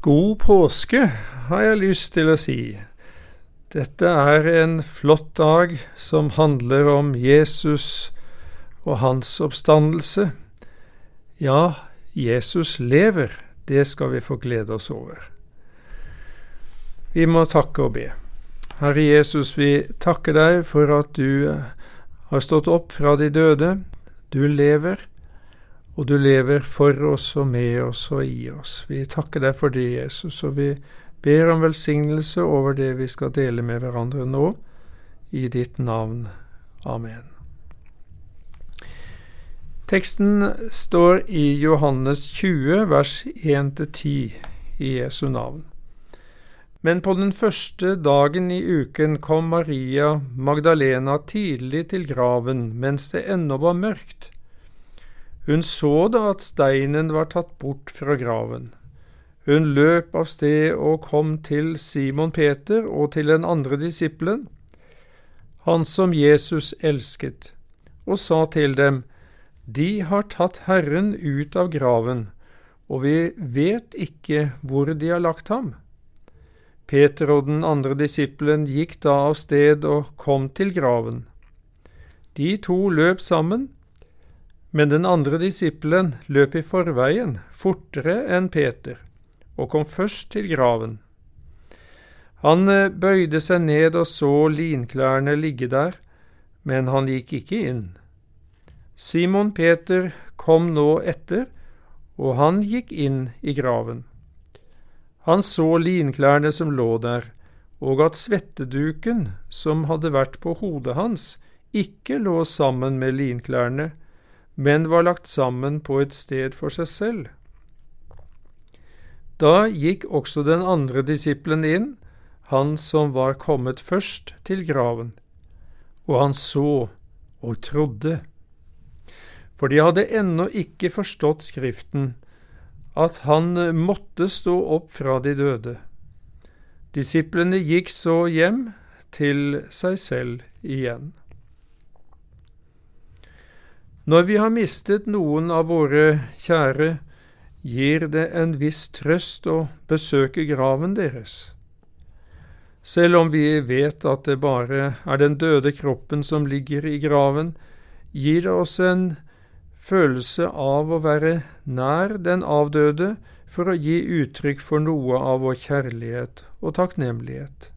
God påske, har jeg lyst til å si. Dette er en flott dag som handler om Jesus og hans oppstandelse. Ja, Jesus lever, det skal vi få glede oss over. Vi må takke og be. Herre Jesus, vi takker deg for at du har stått opp fra de døde. Du lever og du lever for oss og med oss og i oss. Vi takker deg for det, Jesus, og vi ber om velsignelse over det vi skal dele med hverandre nå, i ditt navn. Amen. Teksten står i Johannes 20, vers 1-10 i Jesu navn. Men på den første dagen i uken kom Maria Magdalena tidlig til graven mens det ennå var mørkt. Hun så da at steinen var tatt bort fra graven. Hun løp av sted og kom til Simon Peter og til den andre disippelen, han som Jesus elsket, og sa til dem, De har tatt Herren ut av graven, og vi vet ikke hvor de har lagt ham. Peter og den andre disippelen gikk da av sted og kom til graven. De to løp sammen, men den andre disippelen løp i forveien, fortere enn Peter, og kom først til graven. Han eh, bøyde seg ned og så linklærne ligge der, men han gikk ikke inn. Simon Peter kom nå etter, og han gikk inn i graven. Han så linklærne som lå der, og at svetteduken som hadde vært på hodet hans, ikke lå sammen med linklærne, men var lagt sammen på et sted for seg selv. Da gikk også den andre disippelen inn, han som var kommet først til graven, og han så og trodde. For de hadde ennå ikke forstått Skriften, at han måtte stå opp fra de døde. Disiplene gikk så hjem til seg selv igjen. Når vi har mistet noen av våre kjære, gir det en viss trøst å besøke graven deres. Selv om vi vet at det bare er den døde kroppen som ligger i graven, gir det oss en følelse av å være nær den avdøde for å gi uttrykk for noe av vår kjærlighet og takknemlighet.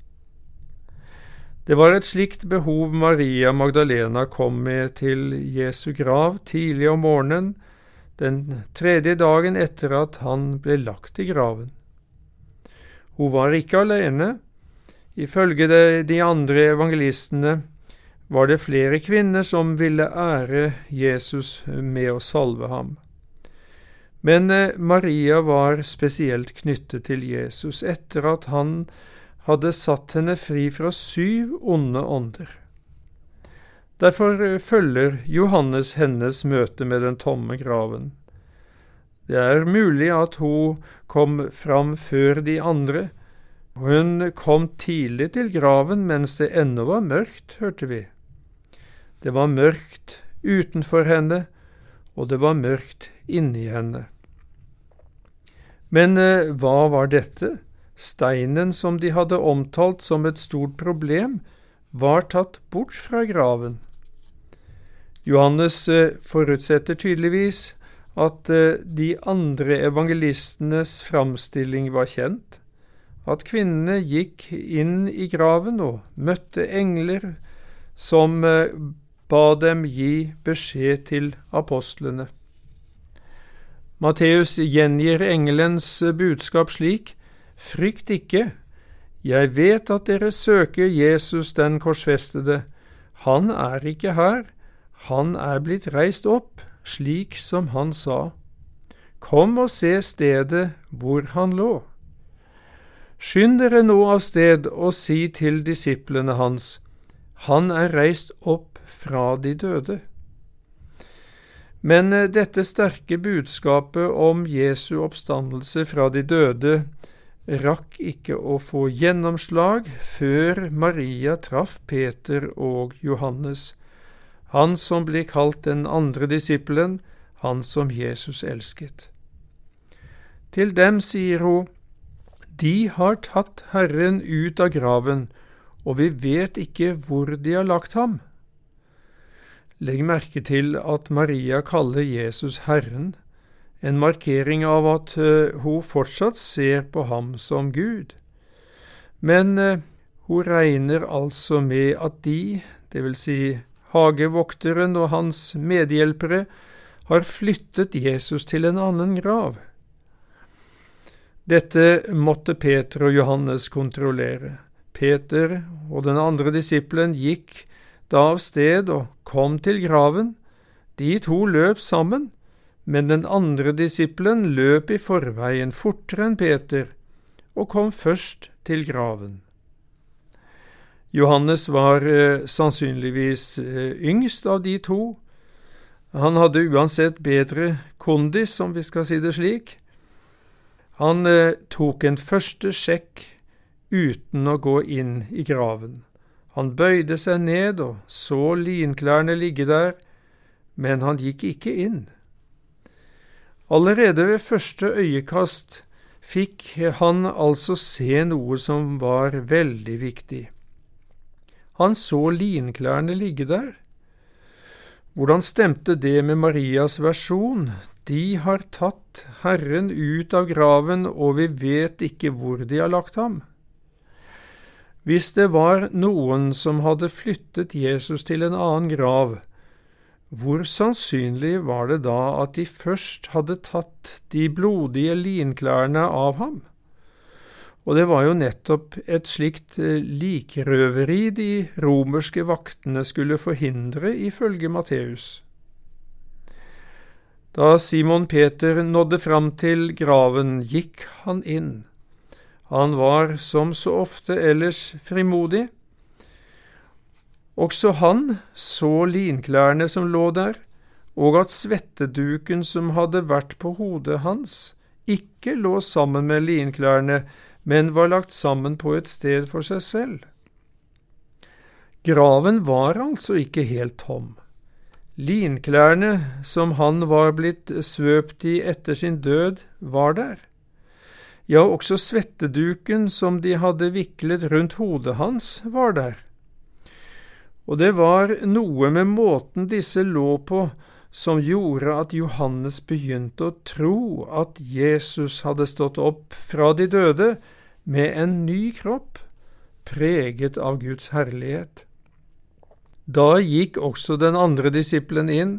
Det var et slikt behov Maria Magdalena kom med til Jesu grav tidlig om morgenen, den tredje dagen etter at han ble lagt i graven. Hun var ikke alene. Ifølge de andre evangelistene var det flere kvinner som ville ære Jesus med å salve ham. Men eh, Maria var spesielt knyttet til Jesus etter at han hadde satt henne fri fra syv onde ånder. Derfor eh, følger Johannes hennes møte med den tomme graven. Det er mulig at hun kom fram før de andre. Hun kom tidlig til graven mens det ennå var mørkt, hørte vi. Det var mørkt utenfor henne, og det var mørkt inni henne. Men eh, hva var dette? Steinen som de hadde omtalt som et stort problem, var tatt bort fra graven. Johannes eh, forutsetter tydeligvis at eh, de andre evangelistenes framstilling var kjent, at kvinnene gikk inn i graven og møtte engler som eh, ba dem gi beskjed til apostlene. Matteus gjengir engelens budskap slik Frykt ikke, jeg vet at dere søker Jesus den korsfestede. Han er ikke her, han er blitt reist opp, slik som han sa. Kom og se stedet hvor han lå. Skynd dere nå av sted og si til disiplene hans, han er reist opp fra de døde. Men eh, dette sterke budskapet om Jesu oppstandelse fra de døde rakk ikke å få gjennomslag før Maria traff Peter og Johannes, han som ble kalt den andre disippelen, han som Jesus elsket. Til dem sier hun, De har tatt Herren ut av graven, og vi vet ikke hvor de har lagt ham. Legg merke til at Maria kaller Jesus Herren, en markering av at eh, hun fortsatt ser på ham som Gud. Men eh, hun regner altså med at de, dvs. Si hagevokteren og hans medhjelpere, har flyttet Jesus til en annen grav. Dette måtte Peter og Johannes kontrollere. Peter og den andre disippelen gikk da av sted og kom til graven. De to løp sammen, men den andre disippelen løp i forveien fortere enn Peter og kom først til graven. Johannes var eh, sannsynligvis eh, yngst av de to. Han hadde uansett bedre kondis, om vi skal si det slik. Han eh, tok en første sjekk uten å gå inn i graven. Han bøyde seg ned og så linklærne ligge der, men han gikk ikke inn. Allerede ved første øyekast fikk han altså se noe som var veldig viktig. Han så linklærne ligge der. Hvordan stemte det med Marias versjon? De har tatt Herren ut av graven, og vi vet ikke hvor de har lagt ham. Hvis det var noen som hadde flyttet Jesus til en annen grav, hvor sannsynlig var det da at de først hadde tatt de blodige linklærne av ham? Og det var jo nettopp et slikt eh, likrøveri de romerske vaktene skulle forhindre, ifølge Matteus. Da Simon Peter nådde fram til graven, gikk han inn. Han var, som så ofte ellers, frimodig. Også han så linklærne som lå der, og at svetteduken som hadde vært på hodet hans, ikke lå sammen med linklærne, men var lagt sammen på et sted for seg selv. Graven var altså ikke helt tom. Linklærne som han var blitt svøpt i etter sin død, var der. Ja, også svetteduken som de hadde viklet rundt hodet hans, var der. Og det var noe med måten disse lå på som gjorde at Johannes begynte å tro at Jesus hadde stått opp fra de døde med en ny kropp, preget av Guds herlighet. Da gikk også den andre disippelen inn,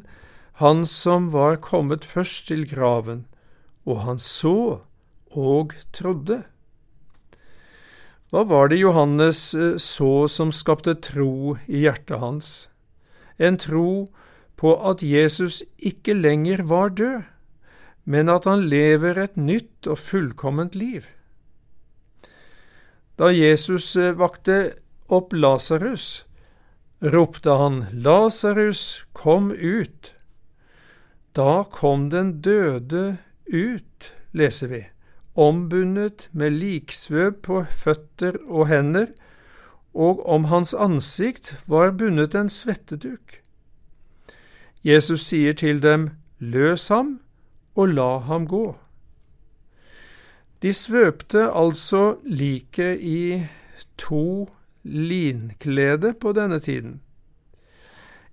han som var kommet først til graven, og han så og trodde. Hva var det Johannes eh, så som skapte tro i hjertet hans? En tro på at Jesus ikke lenger var død, men at han lever et nytt og fullkomment liv. Da Jesus eh, vakte opp Lasarus, ropte han, Lasarus, kom ut! Da kom den døde ut, leser vi ombundet med liksvøb på føtter og hender, og om hans ansikt var bundet en svetteduk. Jesus sier til dem, Løs ham og la ham gå. De svøpte altså liket i to linklede på denne tiden.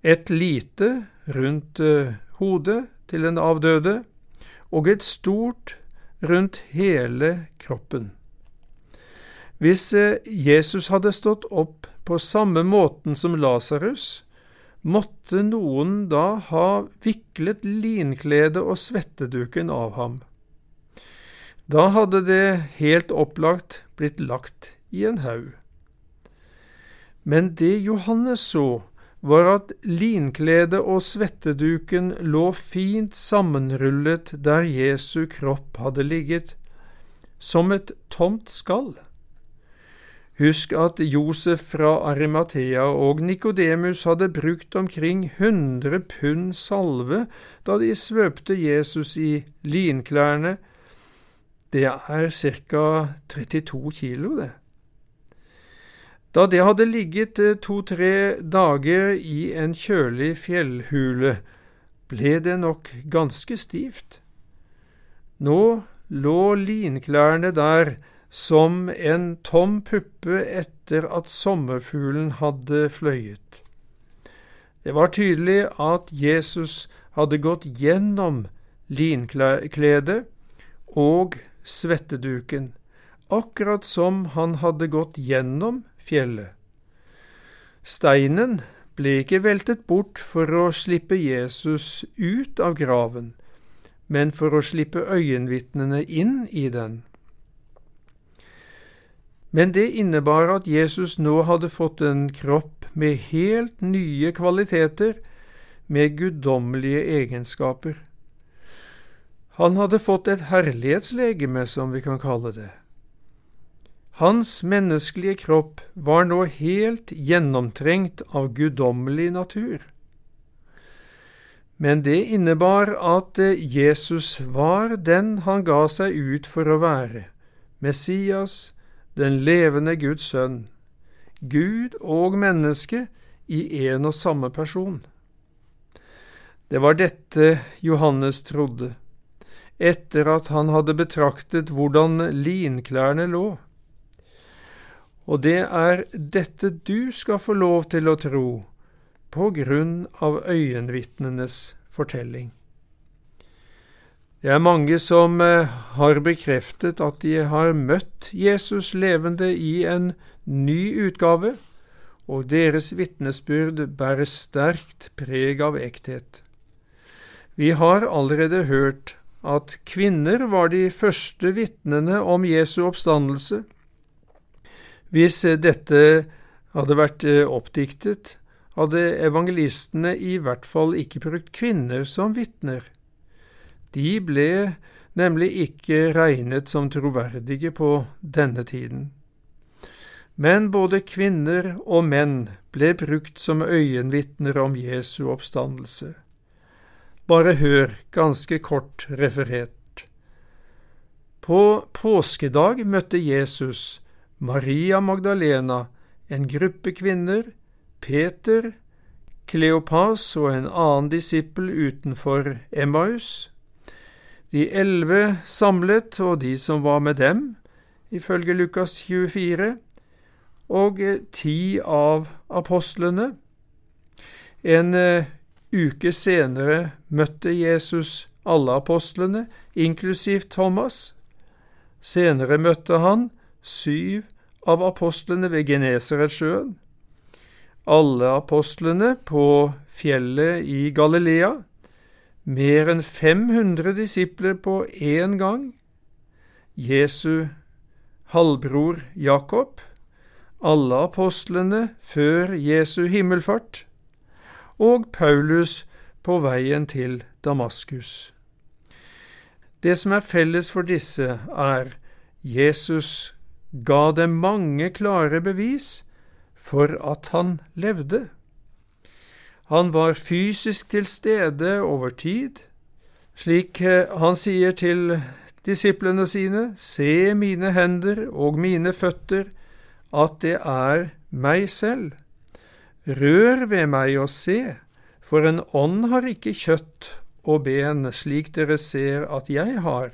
Et lite rundt eh, hodet til den avdøde, og et stort rundt hele kroppen. Hvis eh, Jesus hadde stått opp på samme måten som Lasarus, måtte noen da ha viklet linkledet og svetteduken av ham. Da hadde det helt opplagt blitt lagt i en haug. Men det Johannes så, var at linkledet og svetteduken lå fint sammenrullet der Jesu kropp hadde ligget, som et tomt skall. Husk at Josef fra Arimathea og Nikodemus hadde brukt omkring 100 pund salve da de svøpte Jesus i linklærne. Det er ca. 32 kilo, det. Da det hadde ligget eh, to–tre dager i en kjølig fjellhule, ble det nok ganske stivt. Nå lå linklærne der som en tom puppe etter at sommerfuglen hadde fløyet. Det var tydelig at Jesus hadde gått gjennom linkledet og svetteduken, akkurat som han hadde gått gjennom fjellet. Steinen ble ikke veltet bort for å slippe Jesus ut av graven, men for å slippe øyenvitnene inn i den. Men det innebar at Jesus nå hadde fått en kropp med helt nye kvaliteter, med guddommelige egenskaper. Han hadde fått et herlighetslegeme, som vi kan kalle det. Hans menneskelige kropp var nå helt gjennomtrengt av guddommelig natur. Men det innebar at Jesus var den han ga seg ut for å være, Messias, den levende Guds sønn, Gud og menneske i en og samme person. Det var dette Johannes trodde, etter at han hadde betraktet hvordan linklærne lå. Og det er dette du skal få lov til å tro, på grunn av øyenvitnenes fortelling. Det er mange som eh, har bekreftet at de har møtt Jesus levende i en ny utgave, og deres vitnesbyrd bærer sterkt preg av ekthet. Vi har allerede hørt at kvinner var de første vitnene om Jesu oppstandelse. Hvis dette hadde vært eh, oppdiktet, hadde evangelistene i hvert fall ikke brukt kvinner som vitner. De ble nemlig ikke regnet som troverdige på denne tiden. Men både kvinner og menn ble brukt som øyenvitner om Jesu oppstandelse. Bare hør ganske kort referert. På påskedag møtte Jesus Maria Magdalena, en gruppe kvinner, Peter, Kleopas og en annen disippel utenfor Emmaus, de elleve samlet, og de som var med dem, ifølge Lukas 24, og ti av apostlene. En uh, uke senere møtte Jesus alle apostlene, inklusiv Thomas. Senere møtte han syv av apostlene ved Genesaretsjøen, alle apostlene på fjellet i Galilea, mer enn 500 disipler på én gang, Jesu halvbror Jakob, alle apostlene før Jesu himmelfart, og Paulus på veien til Damaskus. Det som er felles for disse, er Jesus ga dem mange klare bevis for at han levde. Han var fysisk til stede over tid, slik eh, han sier til disiplene sine, Se mine hender og mine føtter, at det er meg selv. Rør ved meg og se, for en ånd har ikke kjøtt og ben, slik dere ser at jeg har.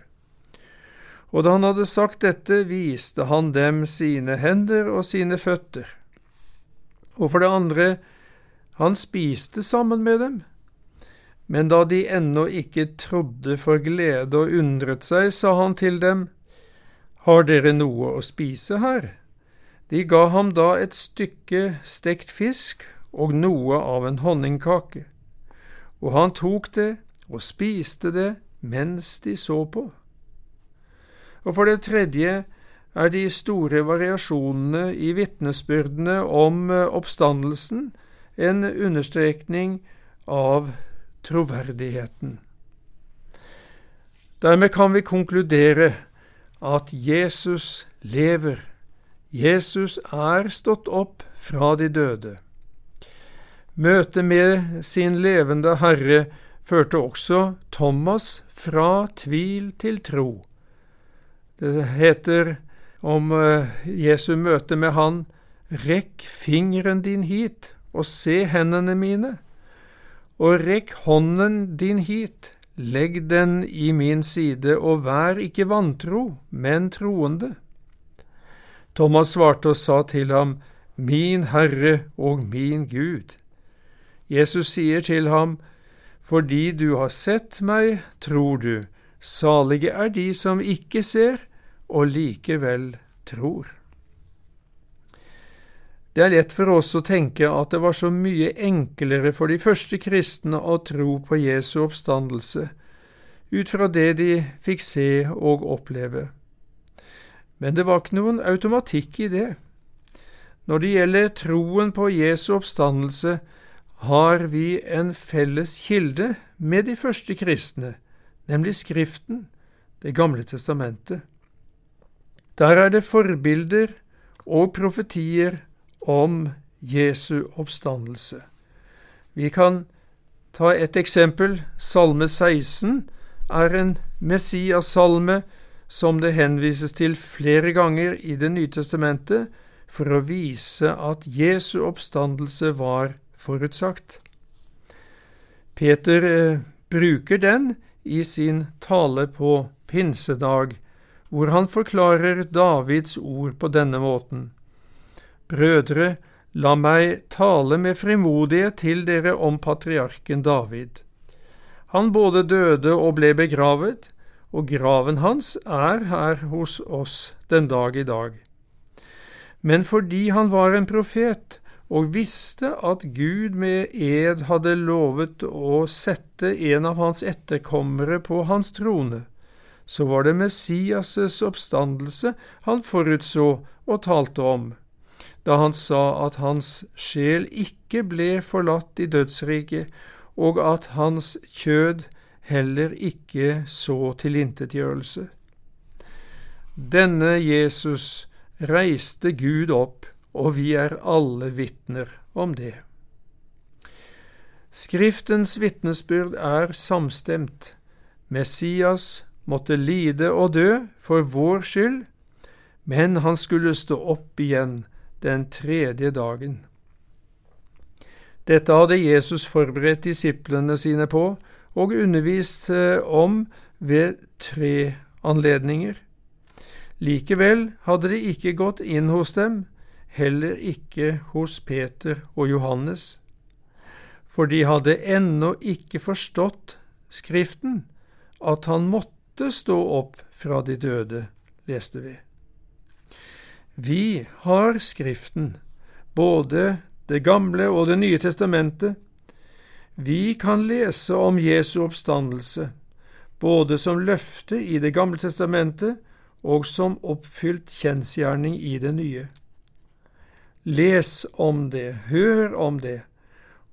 Og da han hadde sagt dette, viste han dem sine hender og sine føtter. Og for det andre, han spiste sammen med dem. Men da de ennå ikke trodde for glede og undret seg, sa han til dem, Har dere noe å spise her? De ga ham da et stykke stekt fisk og noe av en honningkake, og han tok det og spiste det mens de så på. Og for det tredje er de store variasjonene i vitnesbyrdene om oppstandelsen en understrekning av troverdigheten. Dermed kan vi konkludere at Jesus lever. Jesus er stått opp fra de døde. Møtet med sin levende Herre førte også Thomas fra tvil til tro. Det heter om eh, Jesu møte med Han, rekk fingeren din hit og se hendene mine, og rekk hånden din hit, legg den i min side, og vær ikke vantro, men troende. Thomas svarte og sa til ham, Min Herre og min Gud. Jesus sier til ham, Fordi du har sett meg, tror du, salige er de som ikke ser, og likevel tror. Det er lett for oss å tenke at det var så mye enklere for de første kristne å tro på Jesu oppstandelse, ut fra det de fikk se og oppleve. Men det var ikke noen automatikk i det. Når det gjelder troen på Jesu oppstandelse, har vi en felles kilde med de første kristne, nemlig Skriften, Det gamle testamentet. Der er det forbilder og profetier om Jesu oppstandelse. Vi kan ta et eksempel. Salme 16 er en Messias-salme som det henvises til flere ganger i Det nye testamentet for å vise at Jesu oppstandelse var forutsagt. Peter eh, bruker den i sin tale på pinsedag, hvor han forklarer Davids ord på denne måten. Brødre, la meg tale med frimodighet til dere om patriarken David. Han både døde og ble begravet, og graven hans er her hos oss den dag i dag. Men fordi han var en profet og visste at Gud med ed hadde lovet å sette en av hans etterkommere på hans trone, så var det Messias' oppstandelse han forutså og talte om, da han sa at hans sjel ikke ble forlatt i dødsriket, og at hans kjød heller ikke så tilintetgjørelse. Denne Jesus reiste Gud opp, og vi er alle vitner om det. Skriftens vitnesbyrd er samstemt. Messias måtte lide og dø for vår skyld, men han skulle stå opp igjen den tredje dagen. Dette hadde Jesus forberedt disiplene sine på og undervist eh, om ved tre anledninger. Likevel hadde det ikke gått inn hos dem, heller ikke hos Peter og Johannes, for de hadde ennå ikke forstått Skriften, at han måtte stå opp fra de døde, leste vi. Vi har Skriften, både Det gamle og Det nye testamentet. Vi kan lese om Jesu oppstandelse, både som løfte i Det gamle testamentet og som oppfylt kjensgjerning i det nye. Les om det, hør om det,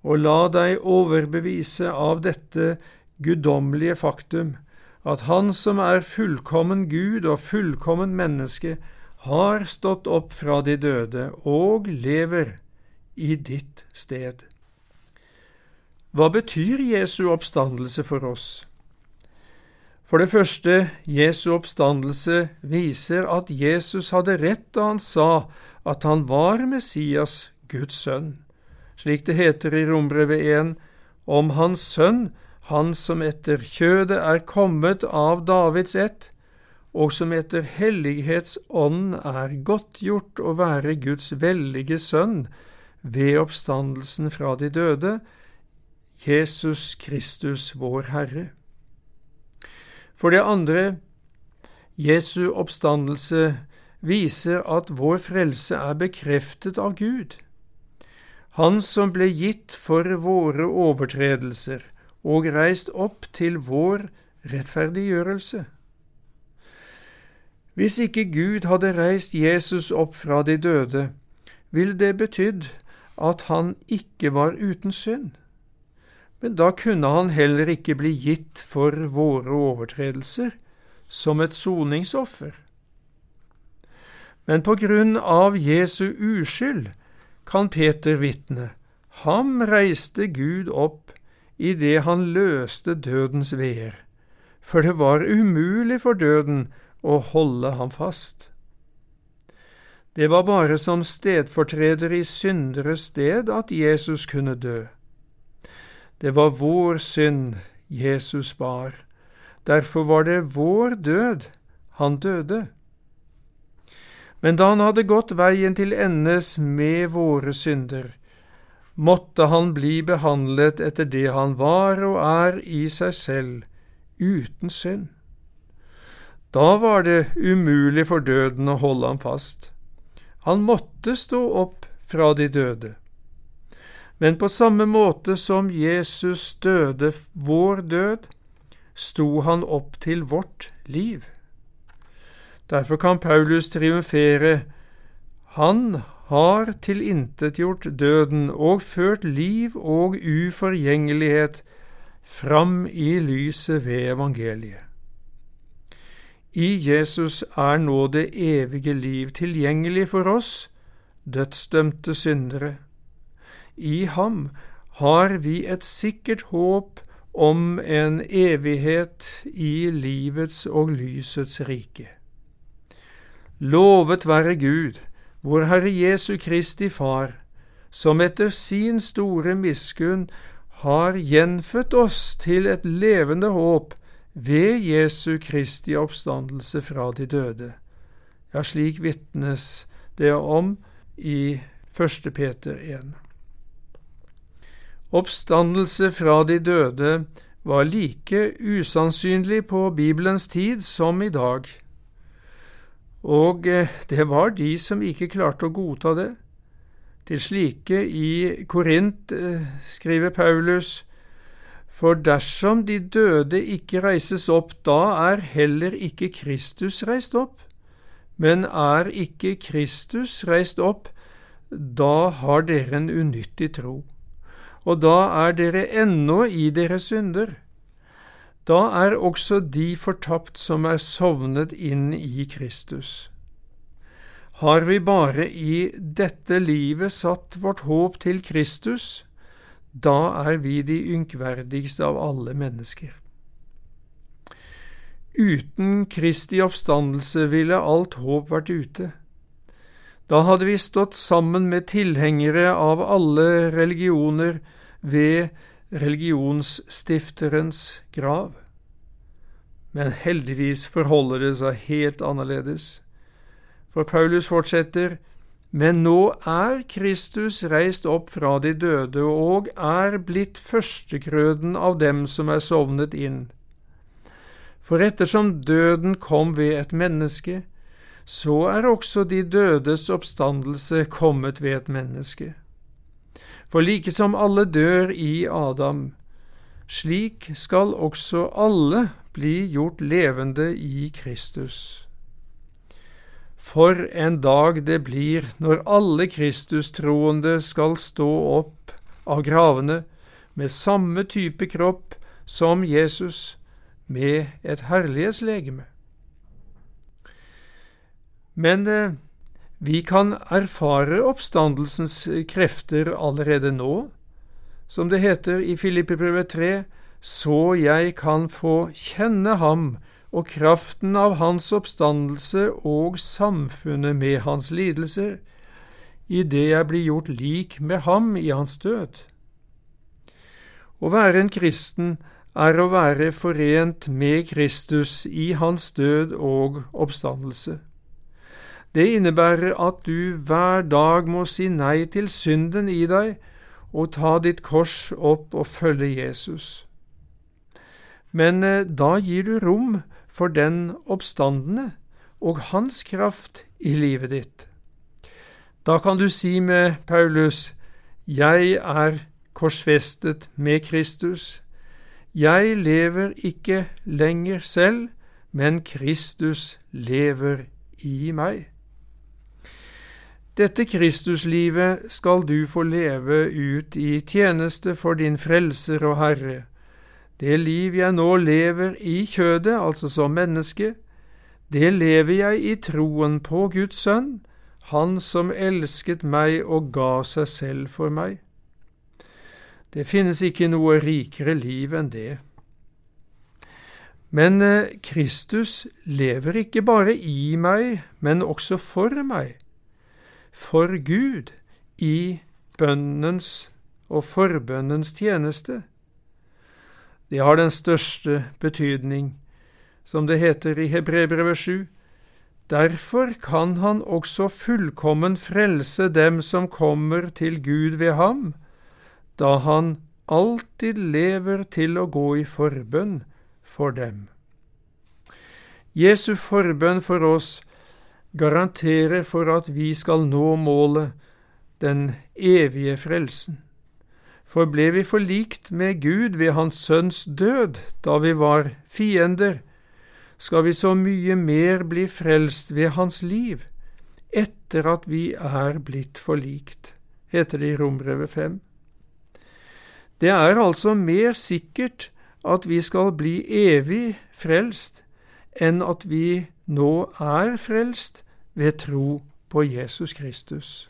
og la deg overbevise av dette guddommelige faktum, at Han som er fullkommen Gud og fullkommen menneske, har stått opp fra de døde og lever i ditt sted. Hva betyr Jesu oppstandelse for oss? For det første, Jesu oppstandelse viser at Jesus hadde rett da han sa at han var Messias, Guds sønn, slik det heter i Rombrevet 1, om hans sønn, han som etter kjødet er kommet av Davids ett, og som etter hellighetsånden er godtgjort å være Guds veldige sønn ved oppstandelsen fra de døde, Jesus Kristus vår Herre. For det andre, Jesu oppstandelse viser at vår frelse er bekreftet av Gud. Han som ble gitt for våre overtredelser og reist opp til vår rettferdiggjørelse. Hvis ikke Gud hadde reist Jesus opp fra de døde, ville det betydd at han ikke var uten synd men da kunne han heller ikke bli gitt for våre overtredelser som et soningsoffer. Men på grunn av Jesu uskyld kan Peter vitne, ham reiste Gud opp idet han løste dødens veer, for det var umulig for døden å holde ham fast. Det var bare som stedfortreder i synderes sted at Jesus kunne dø. Det var vår synd Jesus bar. Derfor var det vår død han døde. Men da han hadde gått veien til endes med våre synder, måtte han bli behandlet etter det han var og er i seg selv, uten synd. Da var det umulig for døden å holde ham fast. Han måtte stå opp fra de døde. Men på samme måte som Jesus døde vår død, sto han opp til vårt liv. Derfor kan Paulus triumfere. Han har tilintetgjort døden og ført liv og uforgjengelighet fram i lyset ved evangeliet. I Jesus er nå det evige liv tilgjengelig for oss, dødsdømte syndere. I ham har vi et sikkert håp om en evighet i livets og lysets rike. Lovet være Gud, vår Herre Jesu Kristi Far, som etter sin store miskunn har gjenfødt oss til et levende håp ved Jesu Kristi oppstandelse fra de døde. Ja, slik vitnes det om i 1. Peter 1. Oppstandelse fra de døde var like usannsynlig på Bibelens tid som i dag, og eh, det var de som ikke klarte å godta det. Til slike i Korint eh, skriver Paulus, for dersom de døde ikke reises opp, da er heller ikke Kristus reist opp. Men er ikke Kristus reist opp, da har dere en unyttig tro, og da er dere ennå i deres synder. Da er også de fortapt som er sovnet inn i Kristus. Har vi bare i dette livet satt vårt håp til Kristus, da er vi de ynkverdigste av alle mennesker. Uten Kristi oppstandelse ville alt håp vært ute. Da hadde vi stått sammen med tilhengere av alle religioner ved religionsstifterens grav. Men heldigvis forholder det seg helt annerledes. For Paulus fortsetter, men nå er Kristus reist opp fra de døde og er blitt førstekrøden av dem som er sovnet inn. For ettersom døden kom ved et menneske, så er også de dødes oppstandelse kommet ved et menneske. For like som alle dør i Adam, slik skal også alle bli gjort levende i Kristus. For en dag det blir når alle Kristustroende skal stå opp av gravene med samme type kropp som Jesus, med et herlighetslegeme. Men eh, vi kan erfare oppstandelsens krefter allerede nå, som det heter i Filippebrevet 3, så jeg kan få kjenne ham og kraften av hans oppstandelse og samfunnet med hans lidelser, idet jeg blir gjort lik med ham i hans død. Å være en kristen er å være forent med Kristus i hans død og oppstandelse. Det innebærer at du hver dag må si nei til synden i deg og ta ditt kors opp og følge Jesus. Men eh, da gir du rom for den oppstandende og hans kraft i livet ditt. Da kan du si med Paulus, Jeg er korsfestet med Kristus. Jeg lever ikke lenger selv, men Kristus lever i meg. Dette Kristuslivet skal du få leve ut i tjeneste for din Frelser og Herre, det liv jeg nå lever i kjødet, altså som menneske, det lever jeg i troen på Guds sønn, Han som elsket meg og ga seg selv for meg. Det finnes ikke noe rikere liv enn det. Men eh, Kristus lever ikke bare i meg, men også for meg, for Gud, i bønnens og forbønnens tjeneste. Det har den største betydning, som det heter i Hebrebrevet 7. Derfor kan han også fullkommen frelse dem som kommer til Gud ved ham, da han alltid lever til å gå i forbønn for dem. Jesu forbønn for oss garanterer for at vi skal nå målet, den evige frelsen. For ble vi forlikt med Gud ved Hans Sønns død da vi var fiender, skal vi så mye mer bli frelst ved Hans liv, etter at vi er blitt forlikt, heter det i Rombrevet 5. Det er altså mer sikkert at vi skal bli evig frelst, enn at vi nå er frelst ved tro på Jesus Kristus.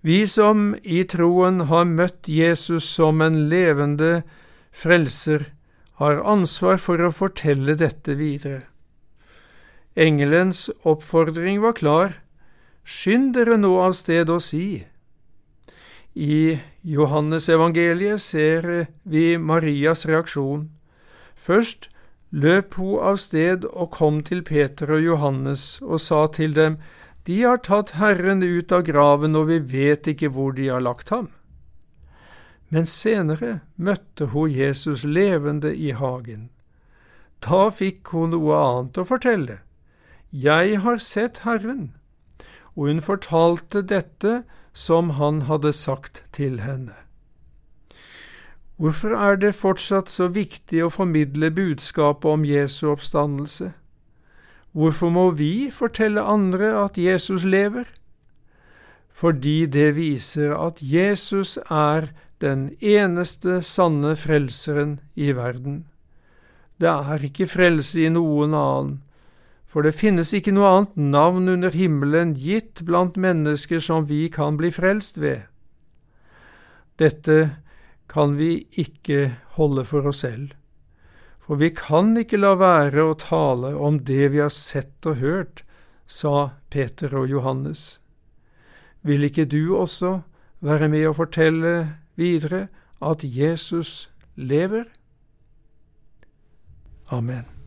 Vi som i troen har møtt Jesus som en levende frelser, har ansvar for å fortelle dette videre. Engelens oppfordring var klar, skynd dere nå av sted og si. I Johannes evangeliet ser vi Marias reaksjon. Først løp hun av sted og kom til Peter og Johannes og sa til dem, De har tatt Herren ut av graven, og vi vet ikke hvor de har lagt ham. Men senere møtte hun Jesus levende i hagen. Da fikk hun noe annet å fortelle. Jeg har sett Herren. Og hun fortalte dette som han hadde sagt til henne. Hvorfor er det fortsatt så viktig å formidle budskapet om Jesu oppstandelse? Hvorfor må vi fortelle andre at Jesus lever? Fordi det viser at Jesus er den eneste sanne frelseren i verden. Det er ikke frelse i noen annen, for det finnes ikke noe annet navn under himmelen gitt blant mennesker som vi kan bli frelst ved. Dette kan vi ikke holde for oss selv, for vi kan ikke la være å tale om det vi har sett og hørt, sa Peter og Johannes. Vil ikke du også være med å fortelle videre at Jesus lever? Amen.